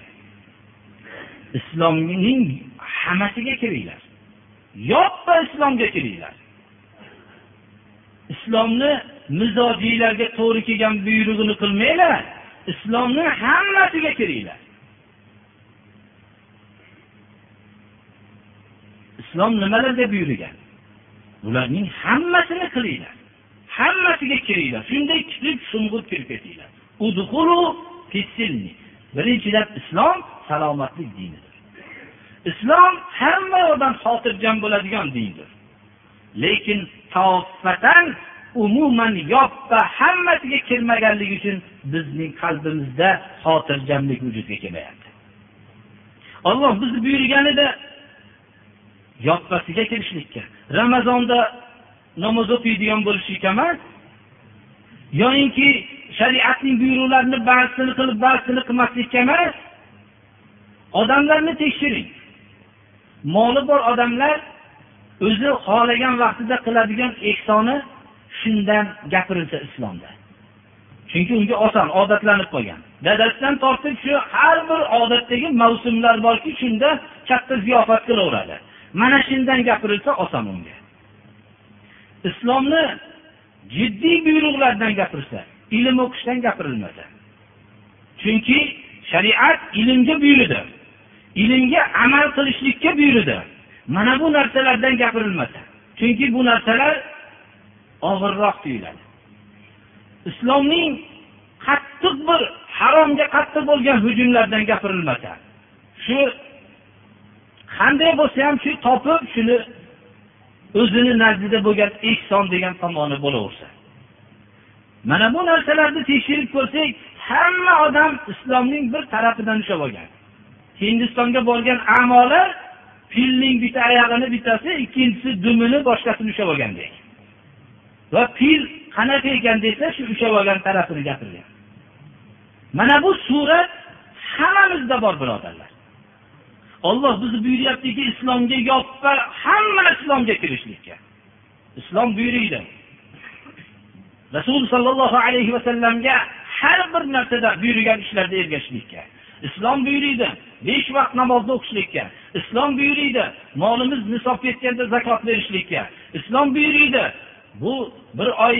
islomning hammasiga kiringlar. Yoppa islomga kiringlar. Islomni mizojiylarga to'g'ri kelgan buyrug'ini qilmanglar. Islomni hammasiga kiringlar. Islom nimalarga buyurgan? Bularning hammasini qilinglar. Kiringlar shunday kichik sho'ng'ib kirib ketinglar birinchidan islom salomatlik dinidir. Islom hamma odam xotirjam bo'ladigan dindir. Lekin tavfatan umuman yoppa hammasiga kirmaganligi uchun bizning qalbimizda xotirjamlik vujudga kelmayapti. Olloh bizni buyurganida yoppasiga kirishlikka ramazonda namoz o'qiydigan bo'lishlikka emas yoyinki shariatning buyruqlarini ba'zisini qilib ba'zisini qilmaslikka emas. Odamlarni tekshiring. Moli bor odamlar o'zi xohlagan vaqtida qiladigan ehsoni shundan gapirilsa islomda. Chunki unga oson odatlanib qolgan. Dadasidan tortib shu har bir odatdagi mavsumlar borki shunda katta ziyofat qilaveradi. Mana shundan gapirilsa oson unga. Islomni jiddiy buyruqlardan gapirsa ilm o'qishdan gapirilmasa chunki shariat ilmga buyurdi ilmga amal qilishlikka buyurdi mana bu narsalardan gapirilmasa chunki bu narsalar og'irroq tuyuladi. Islomning qattiq bir haromga qattiq bo'lgan hujumlardan gapirilmasa shu qanday bo'lsa ham shu topib shuni o'zini nazdida bo'lgan ehson degan tomoni bo'laversa. Mana bu narsalarni tekshirib ko'rsak hamma odam islomning bir tarafidan ushlab olgan. Hindistonga borgan amolar filning bitta oyog'ini bittasi ikkinchisi dumini boshqasini ushlab olgandek va fil qanaqa ekan desa shu ushlab olgan tarafini gapirgan. Mana bu surat hammamizda bor birodarlar. Olloh bizni buyuryaptiki islomga yoppa hamma islomga kirishlikka. Islom buyuriydi. Rasul sollallohu alayhi vasallamga har bir narsada buyurgan ishlarda ergashishlikka islom buyuriydi besh vaqt namozni o'qishlikka islom buyuriydi molimiz nisobga yetganda zakot berishlikka islom buyuriydi bu bir oy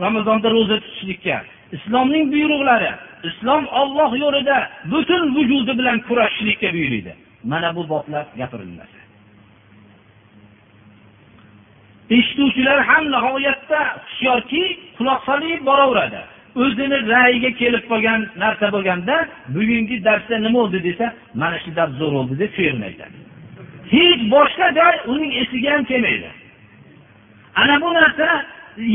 ramazonda ro'za tutishlikka islomning buyruqlari islom olloh yo'lida butun vujudi bilan kurashishlikka buyuriydi. Mana bu boblar gapirilmasa eshituvchilar ham nihoyatda hushyorki quloq solib boraveradi. O'zini rayiga kelib qolgan narsa bo'lganda bugungi darsda nima bo'ldi? desa mana shu dars zo'r bo'ldi deb shu yerni aytadi hech boshqa joy uning esiga ham kelmaydi. Ana bu narsa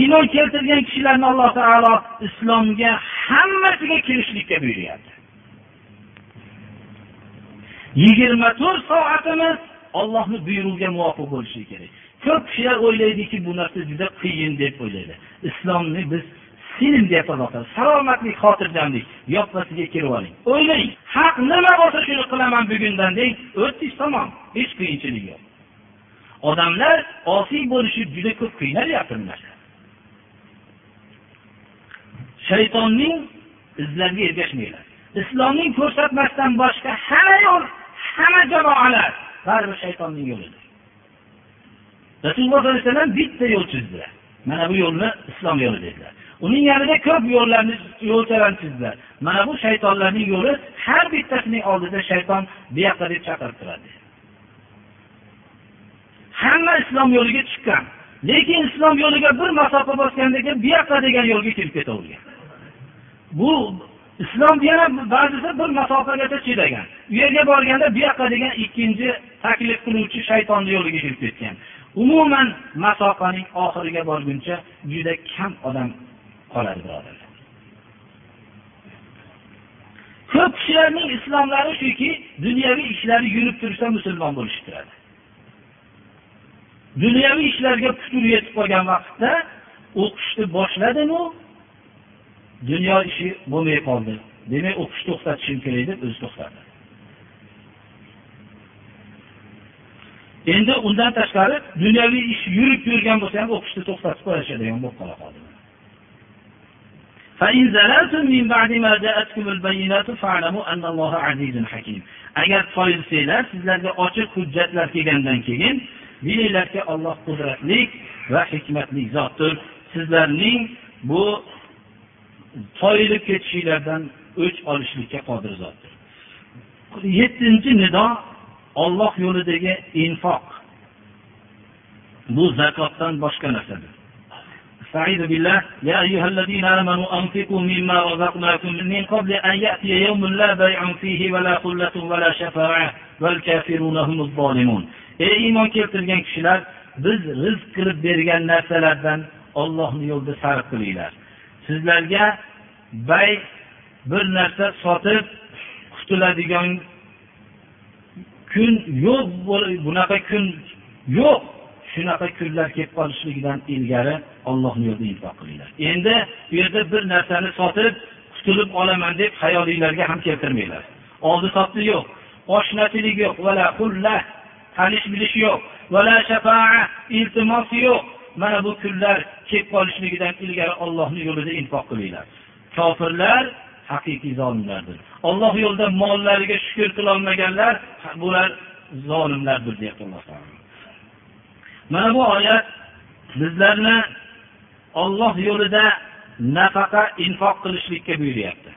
iymon keltirgan kishilarni alloh taolo islomga hammasiga kirishlikka buyuryapti. Yigirma to'rt soatimiz ollohni buyrug'iga muvofiq bo'lishi kerak. Ko'p kishilar o'ylaydiki bu narsa juda qiyin deb o'ylaydi. Islomni biz sinim deyapti alloh taolo salomatlik xotirjamlik yoppasiga kirib oling. O'ylang haq nima bo'lsa shuni qilaman bugundan deng o'tdingiz tamom hech qiyinchilik yo'q. Odamlar osiy bo'lishib juda ko'p qiynalyapti bu narsa. Shaytonning izlariga ergashmanglar. Islomning ko'rsatmasidan boshqa hamma yo'l hamma jamoalar. Baribir shaytonning yo'lidir. Rasululloh sollallohu alayhi vasallam bitta yo'l chizdilar. Mana bu yo'lni islom yo'li dedilar. Uning yanida ko'p yo'llarni yo'lchalarni chizdilar. Mana bu shaytonlarning yo'li har bittasining oldida shayton bu yoqqa deb chaqirib turadi. Hamma islom yo'liga chiqqan lekin islom yo'liga bir masofa bosgandan keyin bu yoqqa degan yo'lga kirib ketavergan. Bu islom yana ba'zisi bir masofagacha chidagan u yerga borganda bu yoqqa degan ikkinchi taklif qiluvchi shaytonni yo'liga kirib ketgan. Umuman masofaning oxiriga borguncha juda kam odam qoladi birodarlar ko'p kishilarning islomlari shuki dunyoviy ishlari yurib tursa musulmon bo'lishib turadi. Dunyoviy ishlarga putur yetib qolgan vaqtda o'qishni boshladimu dunyo ishi bo'lmay qoldi. Demak o'qishni to'xtatishim kerak deb o'zi to'xtadi endi undan tashqari dunyoviy ish yurib yurgan bo'lsa ham o'qishni to'xtatib qo'yishadigan bo'lib qola qoldi agar toyilsanglar sizlarga ochiq hujjatlar kelgandan keyin bilinglarki olloh qudratli va hikmatli zotdir. Sizlarning bu toyilib ketishinglardan o'ch olishlikka qodir zotdir. Yettinchi nido olloh yo'lidagi infoq bu zakotdan boshqa narsadir استعيذ بالله يا أيها الذين آمنوا أنفقوا مما رزقناكم من قبل أن يأتي يوم لا بيع فيه ولا خلة ولا شفاعة والكافرون هم الظالمون ey iymon keltirgan kishilar biz rizq qilib bergan narsalardan ollohni yo'lida sarf qilinglar sizlarga bay bir narsa sotib qutuladigan kun yo'q bunaqa kun yo'q. Shunaqa kunlar kelib qolishligidan ilgari ollohni yo'lida infoq qilinglar. Endi u yerda bir narsani sotib qutulib olaman deb hayolinglarga ham keltirmanglar. Oldi sotdi yo'q oshnachilik yo'q tanish bilish yo'q iltimos yo'q. Mana bu kunlar kelib qolishligidan ilgari ollohni yo'lida infoq qilinglar. Kofirlar haqiqiy zolimlardir. Olloh yo'lida mollariga shukur qilolmaganlar bular zolimlardir deyapti alloh taolo. Mana bu oyat bizlarni olloh yo'lida nafaqa infoq qilishlikka buyuryapti.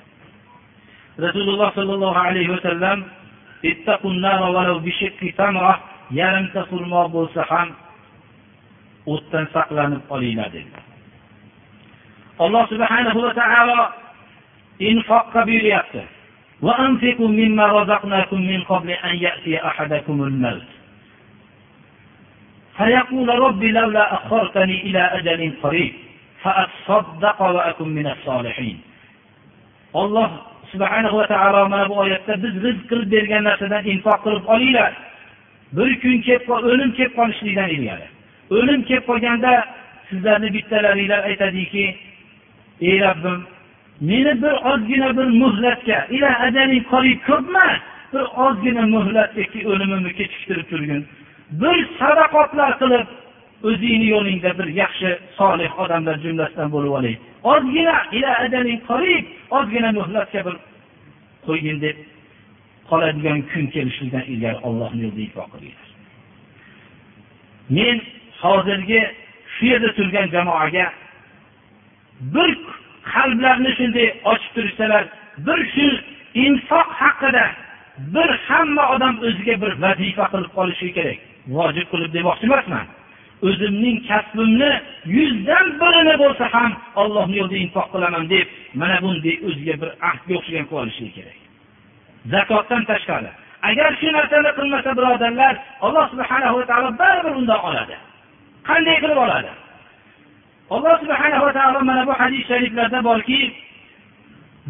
Rasululloh sollallohu alayhi vasallam yarimta xurmo bo'lsa ham o'tdan saqlanib qolinglar dedi. Alloh subhanahu va taolo infoqqa buyuryapti. وأنفقوا مما رزقناكم من قبل أن يأتي أحدكم الموت فيقول رب لولا أخرتني إلى أجل قريب فأتصدق وأكن من الصالحين الله subhanahu va taolo mana bu oyatda biz rizq qilib bergan narsadan infoq qilib olinglar bir kun kelib o'lim kelib qolishlikdan ilgari o'lim kelib qolganda sizlarni bittalaringlar aytadiki ey robbim meni bir ozgina bir muhlatga ila ajaling qorib ko'pmas bir ozgina muhlatga o'limimni kechiktirib turgin. Bir sadaqotlar qilib o'zingni yo'lingda bir yaxshi solih odamlar jumlasidan bo'lib olay. Ozgina ila ajaling qorib ozgina muhlatga bir qo'ygin deb qoladigan kun kelishidan ilgari ollohni yo'lida infoq qilinglar. Men hozirgi shu yerda turgan jamoaga bir qalblarni shunday ochib turishsalar bir shu infoq haqida bir hamma odam o'ziga bir vazifa qilib qolishi kerak. Vojib qilib demoqchi emasman. O'zimning kasbimni yuzdan birini bo'lsa ham ollohni yo'lida infoq qilaman deb mana bunday o'ziga bir ahdga o'xshagan qilib olishi kerak. Zakotdan tashqari agar shu narsani qilmasa birodarlar alloh subhanava taolo baribir undan oladi. Qanday qilib oladi? Alloh subhana va taolo mana bu hadis shariflarda borki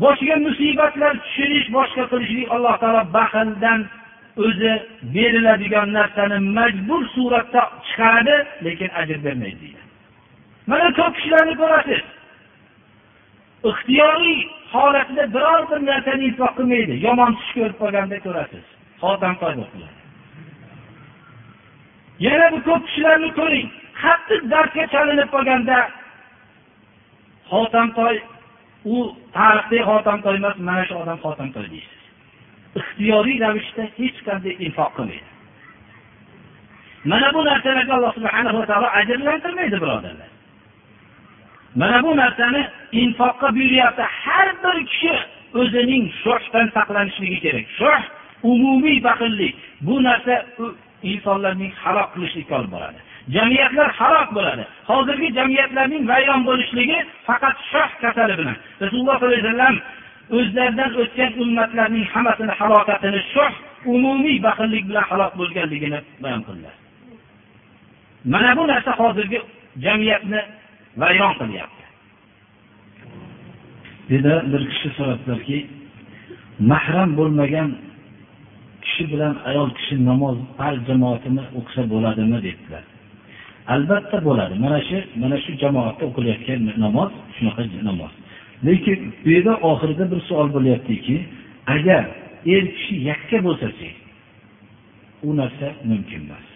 boshiga musibatlar tushirish boshqa qilishlik alloh taolo baxildan o'zi beriladigan narsani majbur suratda chiqaradi lekin ajr bermaydi deydi. Mana ko'p kishilarni ko'rasiz. Ixtiyoriy holatida biror bir narsani infoq qilmaydi. Yomon tush ko'rib qolganda ko'rasiz. Xotamtoy qiladi yana bu ko'p kishilarni ko'ring. Qattiq dardga chalinib qolganda xotamtoy u tarixdagi xotamtoy emas mana shu odam xotamtoy deysiz. Ixtiyoriy ravishda hech qanday infoq qilmaydi. Mana bu narsalarga alloh subhana va taolo ajrlantirmaydi birodarlar. Mana bu narsani infoqqa buyuryapti har bir kishi o'zining sho'hdan saqlanishligi kerak. Shoh umumiy baxillik. Bu narsa insonlarning halok qilishlikka olib boradi. Jamiyatlar halok bo'ladi. Hozirgi jamiyatlarning vayron bo'lishligi faqat shoh kasali bilan. Rasululloh sollallohu alayhi vasallam o'zlaridan o'tgan ummatlarning hammasini halokatini shoh umumiy baxillik bilan halok bo'lganligini bayon qildilar. Mana bu narsa hozirgi jamiyatni vayron qilyapti. Dedi bir kishi so'rabdilarki mahram bo'lmagan kishi bilan ayol kishi namoz farz jamoatini o'qisa bo'ladimi debdilar. Albatta bo'ladi. Mana shu mana shu jamoatda o'qilayotgan namoz shunaqa namoz. Lekin bu yerda oxirida bir savol bo'lyaptiki agar er kishi yakka bo'lsachi u narsa mumkin emas.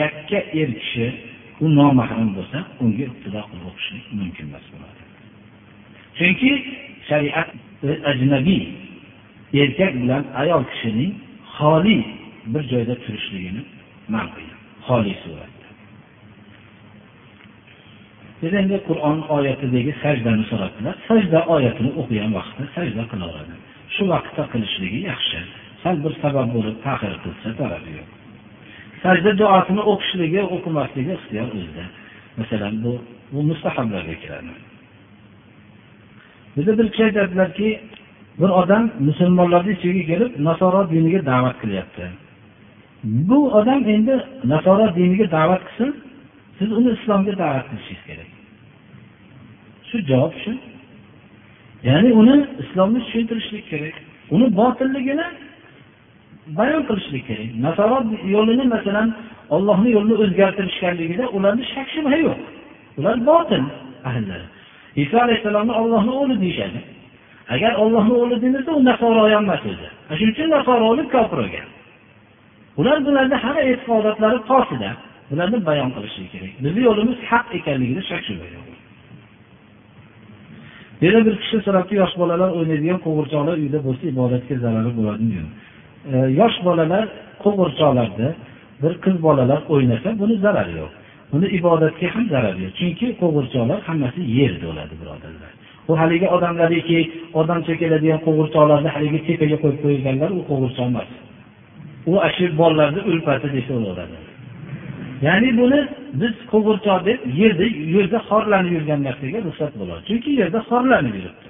Yakka er kishi u nomahram bo'lsa unga iqtido qilib o'qishlik mumkin emas bo'ladi. Chunki shariat ajnabiy erkak bilan ayol kishining xoli bir joyda turishligini man qilgan xoli surat. Biz qur'on oyatidagi sajdani so'rabdilar. Sajda oyatini o'qigan vaqtda sajda qilaveradi. Shu vaqtda qilishligi yaxshi. Sal bir sabab bo'lib tahir qilsa zarari yo'q. Sajda duosini o'qishligi o'qimasligi ixtiyor o'zida. Masalan bu bu mustahablarga kiradi. Biza bir kishi aytadilarki bir odam musulmonlarni ichiga kelib nasoro diniga da'vat qilyapti. Bu odam endi nasoro diniga da'vat qilsin siz uni islomga da'vat qilishingiz kerak. Shu javob shu. Ya'ni uni islomni tushuntirishlik kerak uni botilligini bayon qilishlik kerak. Nasoro yo'lini masalan ollohni yo'lini o'zgartirishganligida ularni shak shubha yo'q. Ular botil ahllari. Iso alayhissalomni ollohni o'g'li deyishadi. Agar ollohni o'g'li demasa u nasoro ham emas o'zi. Shuning uchun nasorolik kofir bo'lgan. Ular bularni hamma e'tiqodotlari qosida bularni bayon qilishlik kerak. Bizni yo'limiz haq ekanligini shak shubha yo'q yana bir kishi so'rabdi yosh bolalar o'ynaydigan qo'g'irchoqlar uyda bo'lsa ibodatga zarari bo'ladimi e, yosh bolalar qo'g'irchoqlarda bir qiz bolalar o'ynasa buni zarari yo'q. Buni ibodatga ham zarari yo'q. Chunki qo'g'irchoqlar hammasi yerda bo'ladi birodarlar. U haligi odamlarniki odamcha keladigan qo'g'irchoqlarni haligi tepaga qo'yib qo'yganlar u qo'g'irchoq emas. U shu bolalarni ulfati desa bo'laveradi. Ya'ni buni biz qo'g'irchoq deb yerda yerda xorlanib yurgan narsaga ruxsat bo'ladi. Chunki yerda xorlanib yuribdi.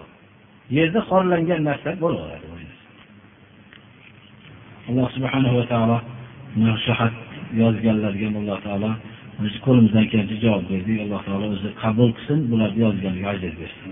Yerda xorlangan narsa bo'laveradi alloh subhanahu va taolo nasihat yozganlarga alloh taolo biz qo'limizdan kelgancha javob berdik alloh taolo o'zi qabul qilsin bularni yozganligiga ajr bersin.